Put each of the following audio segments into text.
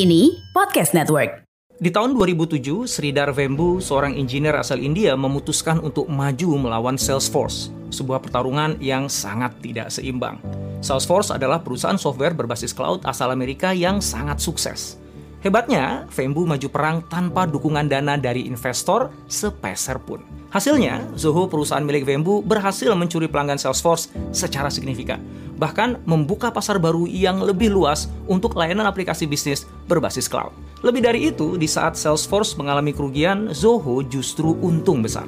Kini Podcast Network. Di tahun 2007, Sridhar Vembu, seorang engineer asal India, memutuskan untuk maju melawan Salesforce, sebuah pertarungan yang sangat tidak seimbang. Salesforce adalah perusahaan software berbasis cloud asal Amerika yang sangat sukses. Hebatnya, Vembu maju perang tanpa dukungan dana dari investor sepeser pun. Hasilnya, Zoho perusahaan milik Vembu berhasil mencuri pelanggan Salesforce secara signifikan. Bahkan membuka pasar baru yang lebih luas untuk layanan aplikasi bisnis berbasis cloud. Lebih dari itu, di saat Salesforce mengalami kerugian, Zoho justru untung besar.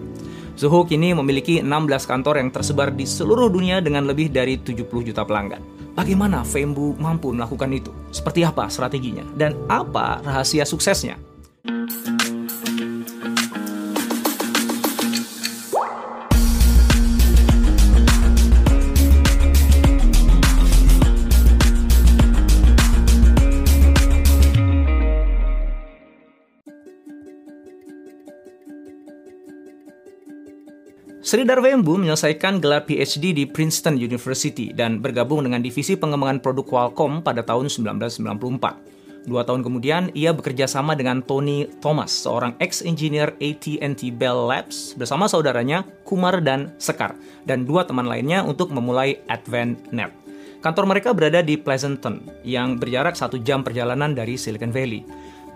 Zoho kini memiliki 16 kantor yang tersebar di seluruh dunia dengan lebih dari 70 juta pelanggan. Bagaimana Vembu mampu melakukan itu? Seperti apa strateginya? Dan apa rahasia suksesnya? Sridhar Wembu menyelesaikan gelar PhD di Princeton University dan bergabung dengan divisi pengembangan produk Qualcomm pada tahun 1994. Dua tahun kemudian, ia bekerja sama dengan Tony Thomas, seorang ex-engineer AT&T Bell Labs, bersama saudaranya Kumar dan Sekar, dan dua teman lainnya untuk memulai AdventNet. Kantor mereka berada di Pleasanton, yang berjarak satu jam perjalanan dari Silicon Valley.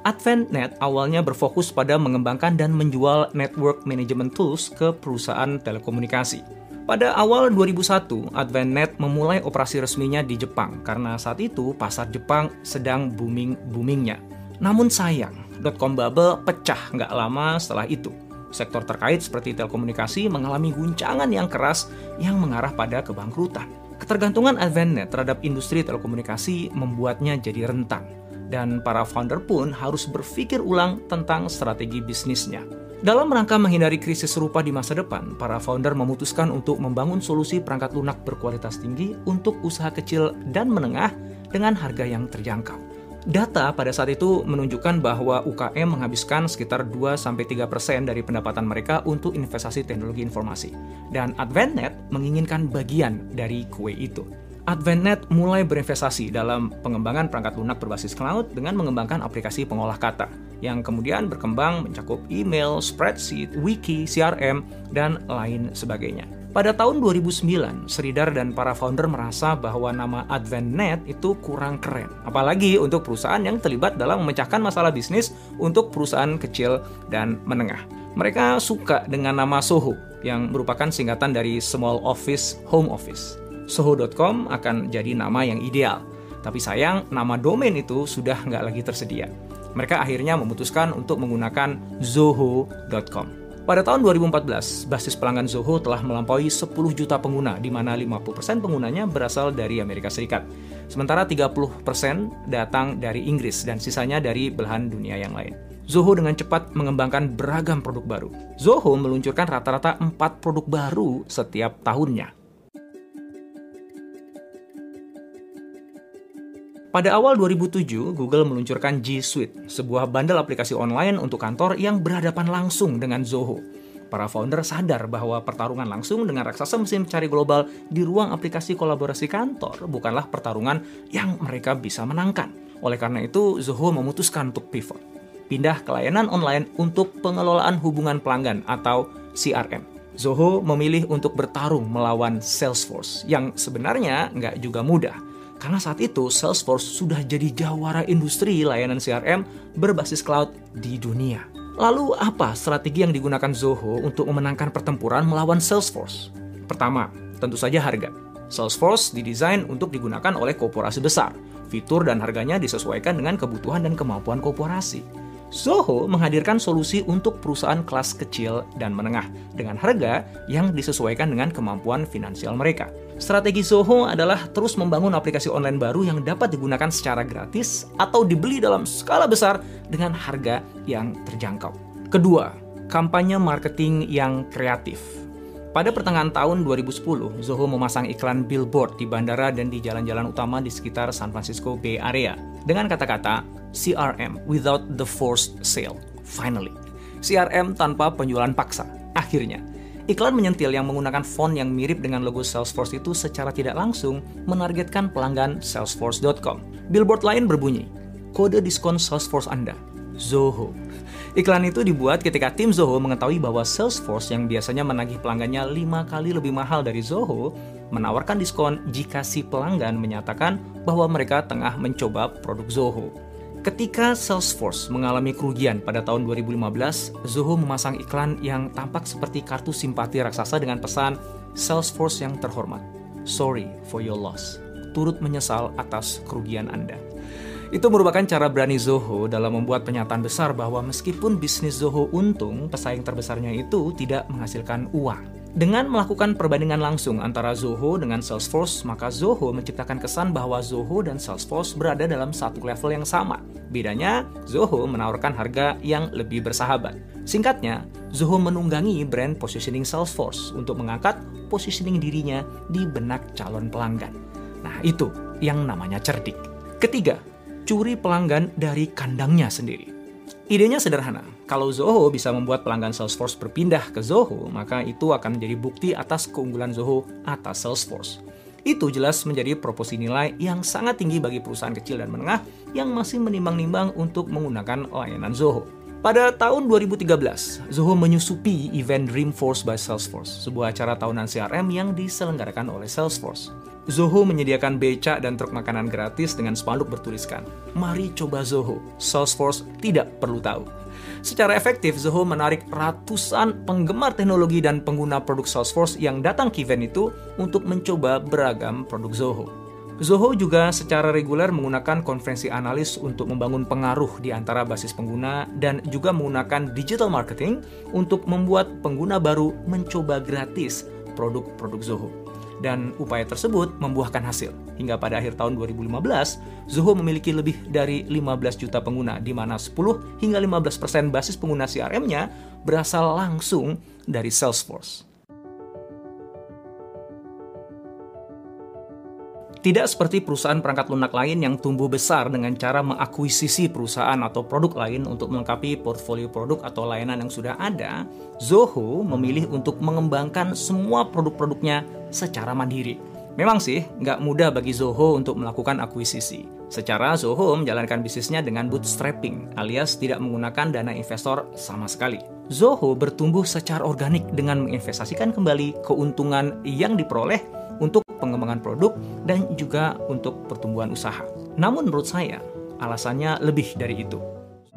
AdventNet awalnya berfokus pada mengembangkan dan menjual network management tools ke perusahaan telekomunikasi. Pada awal 2001, AdventNet memulai operasi resminya di Jepang karena saat itu pasar Jepang sedang booming-boomingnya. Namun sayang, dotcom bubble pecah nggak lama setelah itu. Sektor terkait seperti telekomunikasi mengalami guncangan yang keras yang mengarah pada kebangkrutan. Ketergantungan AdventNet terhadap industri telekomunikasi membuatnya jadi rentan dan para founder pun harus berpikir ulang tentang strategi bisnisnya. Dalam rangka menghindari krisis serupa di masa depan, para founder memutuskan untuk membangun solusi perangkat lunak berkualitas tinggi untuk usaha kecil dan menengah dengan harga yang terjangkau. Data pada saat itu menunjukkan bahwa UKM menghabiskan sekitar 2-3% dari pendapatan mereka untuk investasi teknologi informasi. Dan AdventNet menginginkan bagian dari kue itu. AdventNet mulai berinvestasi dalam pengembangan perangkat lunak berbasis cloud dengan mengembangkan aplikasi pengolah kata yang kemudian berkembang mencakup email, spreadsheet, wiki, CRM, dan lain sebagainya. Pada tahun 2009, Sridhar dan para founder merasa bahwa nama AdventNet itu kurang keren. Apalagi untuk perusahaan yang terlibat dalam memecahkan masalah bisnis untuk perusahaan kecil dan menengah. Mereka suka dengan nama Soho, yang merupakan singkatan dari Small Office Home Office soho.com akan jadi nama yang ideal. Tapi sayang, nama domain itu sudah nggak lagi tersedia. Mereka akhirnya memutuskan untuk menggunakan zoho.com. Pada tahun 2014, basis pelanggan Zoho telah melampaui 10 juta pengguna, di mana 50% penggunanya berasal dari Amerika Serikat. Sementara 30% datang dari Inggris dan sisanya dari belahan dunia yang lain. Zoho dengan cepat mengembangkan beragam produk baru. Zoho meluncurkan rata-rata 4 produk baru setiap tahunnya. Pada awal 2007, Google meluncurkan G Suite, sebuah bundle aplikasi online untuk kantor yang berhadapan langsung dengan Zoho. Para founder sadar bahwa pertarungan langsung dengan raksasa mesin cari global di ruang aplikasi kolaborasi kantor bukanlah pertarungan yang mereka bisa menangkan. Oleh karena itu, Zoho memutuskan untuk pivot. Pindah ke layanan online untuk pengelolaan hubungan pelanggan atau CRM. Zoho memilih untuk bertarung melawan Salesforce, yang sebenarnya nggak juga mudah karena saat itu Salesforce sudah jadi jawara industri layanan CRM berbasis cloud di dunia. Lalu apa strategi yang digunakan Zoho untuk memenangkan pertempuran melawan Salesforce? Pertama, tentu saja harga. Salesforce didesain untuk digunakan oleh korporasi besar. Fitur dan harganya disesuaikan dengan kebutuhan dan kemampuan korporasi. Zoho menghadirkan solusi untuk perusahaan kelas kecil dan menengah dengan harga yang disesuaikan dengan kemampuan finansial mereka. Strategi Zoho adalah terus membangun aplikasi online baru yang dapat digunakan secara gratis atau dibeli dalam skala besar dengan harga yang terjangkau. Kedua, kampanye marketing yang kreatif. Pada pertengahan tahun 2010, Zoho memasang iklan billboard di bandara dan di jalan-jalan utama di sekitar San Francisco Bay Area dengan kata-kata CRM without the forced sale. Finally, CRM tanpa penjualan paksa. Akhirnya, iklan menyentil yang menggunakan font yang mirip dengan logo Salesforce itu secara tidak langsung menargetkan pelanggan salesforce.com. Billboard lain berbunyi, kode diskon Salesforce Anda, Zoho. Iklan itu dibuat ketika tim Zoho mengetahui bahwa Salesforce yang biasanya menagih pelanggannya lima kali lebih mahal dari Zoho, menawarkan diskon jika si pelanggan menyatakan bahwa mereka tengah mencoba produk Zoho. Ketika Salesforce mengalami kerugian pada tahun 2015, Zoho memasang iklan yang tampak seperti kartu simpati raksasa dengan pesan Salesforce yang terhormat. Sorry for your loss. Turut menyesal atas kerugian Anda. Itu merupakan cara berani Zoho dalam membuat pernyataan besar bahwa meskipun bisnis Zoho untung, pesaing terbesarnya itu tidak menghasilkan uang. Dengan melakukan perbandingan langsung antara Zoho dengan Salesforce, maka Zoho menciptakan kesan bahwa Zoho dan Salesforce berada dalam satu level yang sama. Bedanya, Zoho menawarkan harga yang lebih bersahabat. Singkatnya, Zoho menunggangi brand positioning Salesforce untuk mengangkat positioning dirinya di benak calon pelanggan. Nah, itu yang namanya cerdik. Ketiga, curi pelanggan dari kandangnya sendiri. Idenya sederhana. Kalau Zoho bisa membuat pelanggan Salesforce berpindah ke Zoho, maka itu akan menjadi bukti atas keunggulan Zoho atas Salesforce. Itu jelas menjadi proporsi nilai yang sangat tinggi bagi perusahaan kecil dan menengah yang masih menimbang-nimbang untuk menggunakan layanan Zoho. Pada tahun 2013, Zoho menyusupi event Dreamforce by Salesforce, sebuah acara tahunan CRM yang diselenggarakan oleh Salesforce. Zoho menyediakan becak dan truk makanan gratis dengan spanduk bertuliskan, Mari coba Zoho, Salesforce tidak perlu tahu. Secara efektif, Zoho menarik ratusan penggemar teknologi dan pengguna produk Salesforce yang datang ke event itu untuk mencoba beragam produk Zoho. Zoho juga secara reguler menggunakan konferensi analis untuk membangun pengaruh di antara basis pengguna dan juga menggunakan digital marketing untuk membuat pengguna baru mencoba gratis produk-produk Zoho dan upaya tersebut membuahkan hasil. Hingga pada akhir tahun 2015, Zoho memiliki lebih dari 15 juta pengguna, di mana 10 hingga 15% persen basis pengguna CRM-nya berasal langsung dari Salesforce. Tidak seperti perusahaan perangkat lunak lain yang tumbuh besar dengan cara mengakuisisi perusahaan atau produk lain untuk melengkapi portfolio produk atau layanan yang sudah ada, Zoho memilih untuk mengembangkan semua produk-produknya secara mandiri. Memang sih, nggak mudah bagi Zoho untuk melakukan akuisisi. Secara Zoho menjalankan bisnisnya dengan bootstrapping, alias tidak menggunakan dana investor sama sekali. Zoho bertumbuh secara organik dengan menginvestasikan kembali keuntungan yang diperoleh pengembangan produk dan juga untuk pertumbuhan usaha. Namun menurut saya, alasannya lebih dari itu.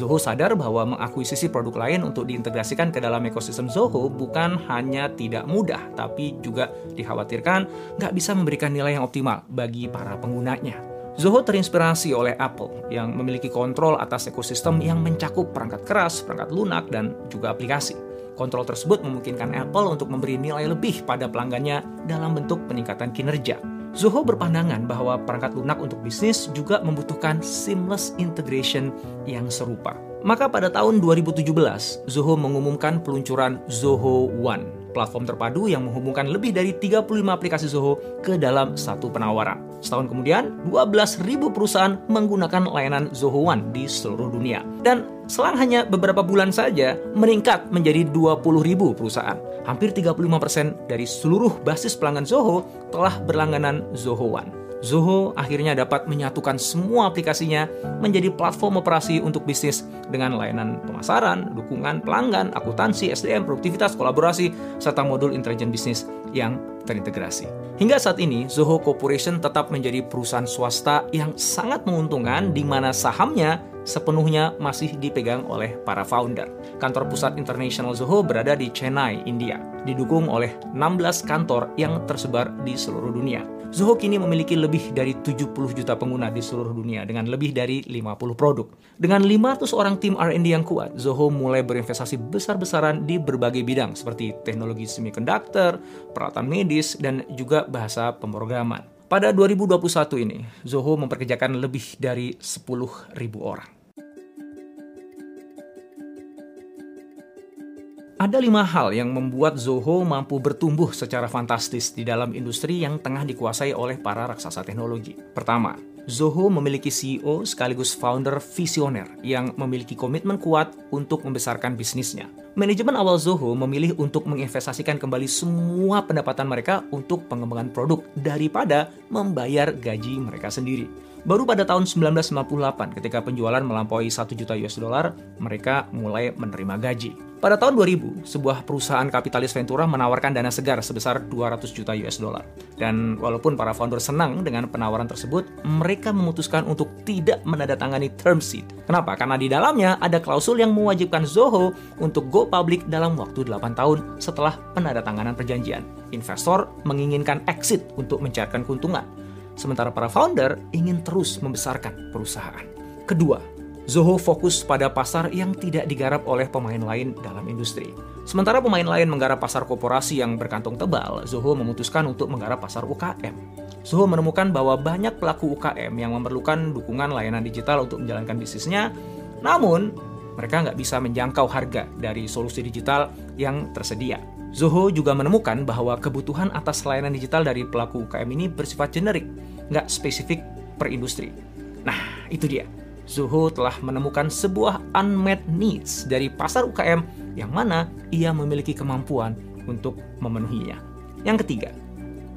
Zoho sadar bahwa mengakuisisi produk lain untuk diintegrasikan ke dalam ekosistem Zoho bukan hanya tidak mudah, tapi juga dikhawatirkan nggak bisa memberikan nilai yang optimal bagi para penggunanya. Zoho terinspirasi oleh Apple yang memiliki kontrol atas ekosistem yang mencakup perangkat keras, perangkat lunak, dan juga aplikasi. Kontrol tersebut memungkinkan Apple untuk memberi nilai lebih pada pelanggannya dalam bentuk peningkatan kinerja. Zoho berpandangan bahwa perangkat lunak untuk bisnis juga membutuhkan seamless integration yang serupa. Maka pada tahun 2017, Zoho mengumumkan peluncuran Zoho One, platform terpadu yang menghubungkan lebih dari 35 aplikasi Zoho ke dalam satu penawaran. Setahun kemudian, 12.000 perusahaan menggunakan layanan Zoho One di seluruh dunia. Dan selang hanya beberapa bulan saja, meningkat menjadi 20.000 perusahaan. Hampir 35% dari seluruh basis pelanggan Zoho telah berlangganan Zoho One. Zoho akhirnya dapat menyatukan semua aplikasinya menjadi platform operasi untuk bisnis dengan layanan pemasaran, dukungan pelanggan, akuntansi, SDM, produktivitas, kolaborasi, serta modul intelijen bisnis yang terintegrasi. Hingga saat ini, Zoho Corporation tetap menjadi perusahaan swasta yang sangat menguntungkan di mana sahamnya sepenuhnya masih dipegang oleh para founder. Kantor pusat International Zoho berada di Chennai, India, didukung oleh 16 kantor yang tersebar di seluruh dunia. Zoho kini memiliki lebih dari 70 juta pengguna di seluruh dunia dengan lebih dari 50 produk. Dengan 500 orang tim R&D yang kuat, Zoho mulai berinvestasi besar-besaran di berbagai bidang seperti teknologi semiconductor, peralatan medis, dan juga bahasa pemrograman. Pada 2021 ini, Zoho memperkerjakan lebih dari 10.000 orang. Ada lima hal yang membuat Zoho mampu bertumbuh secara fantastis di dalam industri yang tengah dikuasai oleh para raksasa teknologi. Pertama, Zoho memiliki CEO sekaligus founder visioner yang memiliki komitmen kuat untuk membesarkan bisnisnya. Manajemen awal Zoho memilih untuk menginvestasikan kembali semua pendapatan mereka untuk pengembangan produk daripada membayar gaji mereka sendiri. Baru pada tahun 1998 ketika penjualan melampaui 1 juta US dollar, mereka mulai menerima gaji. Pada tahun 2000, sebuah perusahaan kapitalis Ventura menawarkan dana segar sebesar 200 juta US dollar. Dan walaupun para founder senang dengan penawaran tersebut, mereka memutuskan untuk tidak menandatangani term sheet. Kenapa? Karena di dalamnya ada klausul yang mewajibkan Zoho untuk go public dalam waktu 8 tahun setelah penandatanganan perjanjian. Investor menginginkan exit untuk mencairkan keuntungan sementara para founder ingin terus membesarkan perusahaan. Kedua, Zoho fokus pada pasar yang tidak digarap oleh pemain lain dalam industri. Sementara pemain lain menggarap pasar korporasi yang berkantong tebal, Zoho memutuskan untuk menggarap pasar UKM. Zoho menemukan bahwa banyak pelaku UKM yang memerlukan dukungan layanan digital untuk menjalankan bisnisnya, namun mereka nggak bisa menjangkau harga dari solusi digital yang tersedia. Zoho juga menemukan bahwa kebutuhan atas layanan digital dari pelaku UKM ini bersifat generik, nggak spesifik per industri. Nah, itu dia. Zoho telah menemukan sebuah unmet needs dari pasar UKM yang mana ia memiliki kemampuan untuk memenuhinya. Yang ketiga,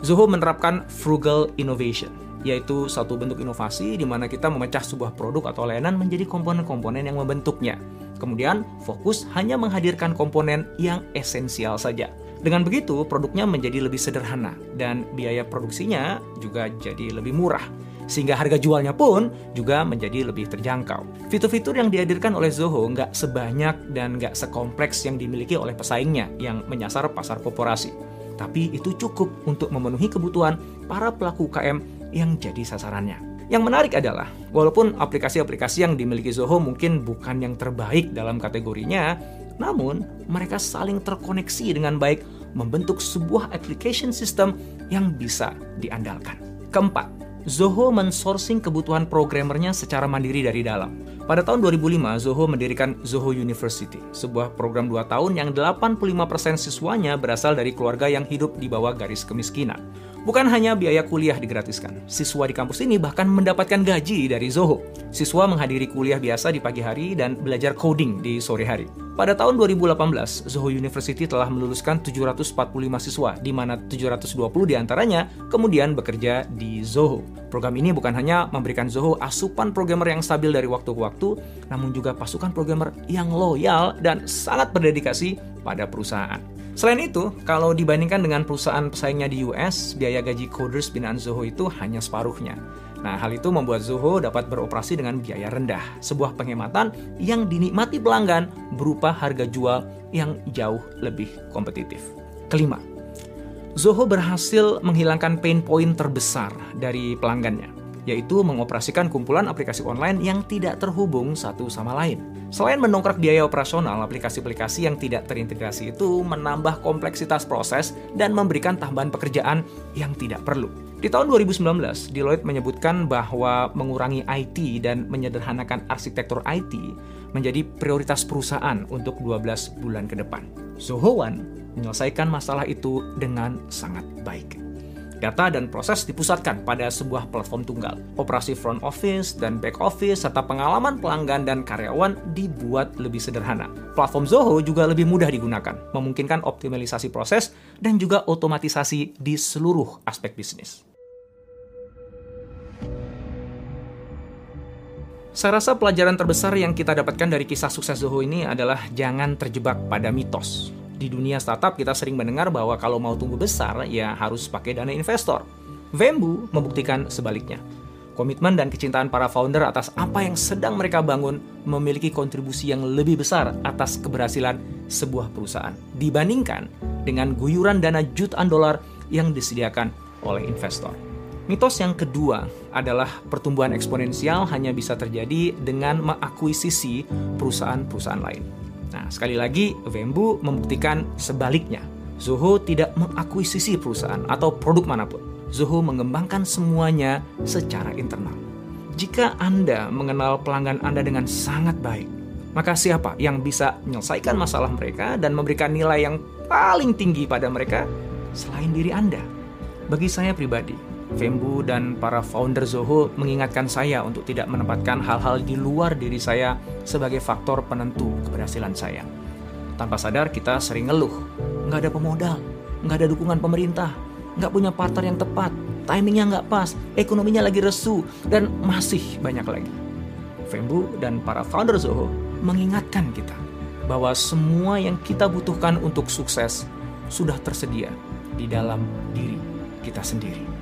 Zoho menerapkan frugal innovation, yaitu satu bentuk inovasi di mana kita memecah sebuah produk atau layanan menjadi komponen-komponen yang membentuknya. Kemudian, fokus hanya menghadirkan komponen yang esensial saja. Dengan begitu, produknya menjadi lebih sederhana dan biaya produksinya juga jadi lebih murah. Sehingga harga jualnya pun juga menjadi lebih terjangkau. Fitur-fitur yang dihadirkan oleh Zoho nggak sebanyak dan nggak sekompleks yang dimiliki oleh pesaingnya yang menyasar pasar korporasi. Tapi itu cukup untuk memenuhi kebutuhan para pelaku UKM yang jadi sasarannya. Yang menarik adalah, walaupun aplikasi-aplikasi yang dimiliki Zoho mungkin bukan yang terbaik dalam kategorinya, namun mereka saling terkoneksi dengan baik membentuk sebuah application system yang bisa diandalkan. Keempat, Zoho mensourcing kebutuhan programmernya secara mandiri dari dalam. Pada tahun 2005, Zoho mendirikan Zoho University, sebuah program 2 tahun yang 85% siswanya berasal dari keluarga yang hidup di bawah garis kemiskinan. Bukan hanya biaya kuliah digratiskan, siswa di kampus ini bahkan mendapatkan gaji dari Zoho. Siswa menghadiri kuliah biasa di pagi hari dan belajar coding di sore hari. Pada tahun 2018, Zoho University telah meluluskan 745 siswa, di mana 720 di antaranya kemudian bekerja di Zoho. Program ini bukan hanya memberikan Zoho asupan programmer yang stabil dari waktu ke waktu, namun juga pasukan programmer yang loyal dan sangat berdedikasi pada perusahaan. Selain itu, kalau dibandingkan dengan perusahaan pesaingnya di US, biaya gaji coders binaan Zoho itu hanya separuhnya. Nah, hal itu membuat Zoho dapat beroperasi dengan biaya rendah, sebuah penghematan yang dinikmati pelanggan berupa harga jual yang jauh lebih kompetitif. Kelima, Zoho berhasil menghilangkan pain point terbesar dari pelanggannya, yaitu mengoperasikan kumpulan aplikasi online yang tidak terhubung satu sama lain. Selain mendongkrak biaya operasional, aplikasi-aplikasi yang tidak terintegrasi itu menambah kompleksitas proses dan memberikan tambahan pekerjaan yang tidak perlu. Di tahun 2019, Deloitte menyebutkan bahwa mengurangi IT dan menyederhanakan arsitektur IT menjadi prioritas perusahaan untuk 12 bulan ke depan. Zoho One menyelesaikan masalah itu dengan sangat baik. Data dan proses dipusatkan pada sebuah platform tunggal. Operasi front office dan back office serta pengalaman pelanggan dan karyawan dibuat lebih sederhana. Platform Zoho juga lebih mudah digunakan, memungkinkan optimalisasi proses dan juga otomatisasi di seluruh aspek bisnis. Saya rasa pelajaran terbesar yang kita dapatkan dari kisah sukses Zoho ini adalah jangan terjebak pada mitos. Di dunia startup kita sering mendengar bahwa kalau mau tumbuh besar ya harus pakai dana investor. Vembu membuktikan sebaliknya. Komitmen dan kecintaan para founder atas apa yang sedang mereka bangun memiliki kontribusi yang lebih besar atas keberhasilan sebuah perusahaan dibandingkan dengan guyuran dana jutaan dolar yang disediakan oleh investor. Mitos yang kedua adalah pertumbuhan eksponensial hanya bisa terjadi dengan mengakuisisi perusahaan-perusahaan lain. Nah, sekali lagi, Vembu membuktikan sebaliknya. Zoho tidak mengakuisisi perusahaan atau produk mana pun. Zoho mengembangkan semuanya secara internal. Jika Anda mengenal pelanggan Anda dengan sangat baik, maka siapa yang bisa menyelesaikan masalah mereka dan memberikan nilai yang paling tinggi pada mereka selain diri Anda? Bagi saya pribadi, Vembu dan para founder Zoho mengingatkan saya untuk tidak menempatkan hal-hal di luar diri saya sebagai faktor penentu keberhasilan saya. Tanpa sadar kita sering ngeluh, nggak ada pemodal, nggak ada dukungan pemerintah, nggak punya partner yang tepat, timingnya nggak pas, ekonominya lagi resu, dan masih banyak lagi. Vembu dan para founder Zoho mengingatkan kita bahwa semua yang kita butuhkan untuk sukses sudah tersedia di dalam diri kita sendiri.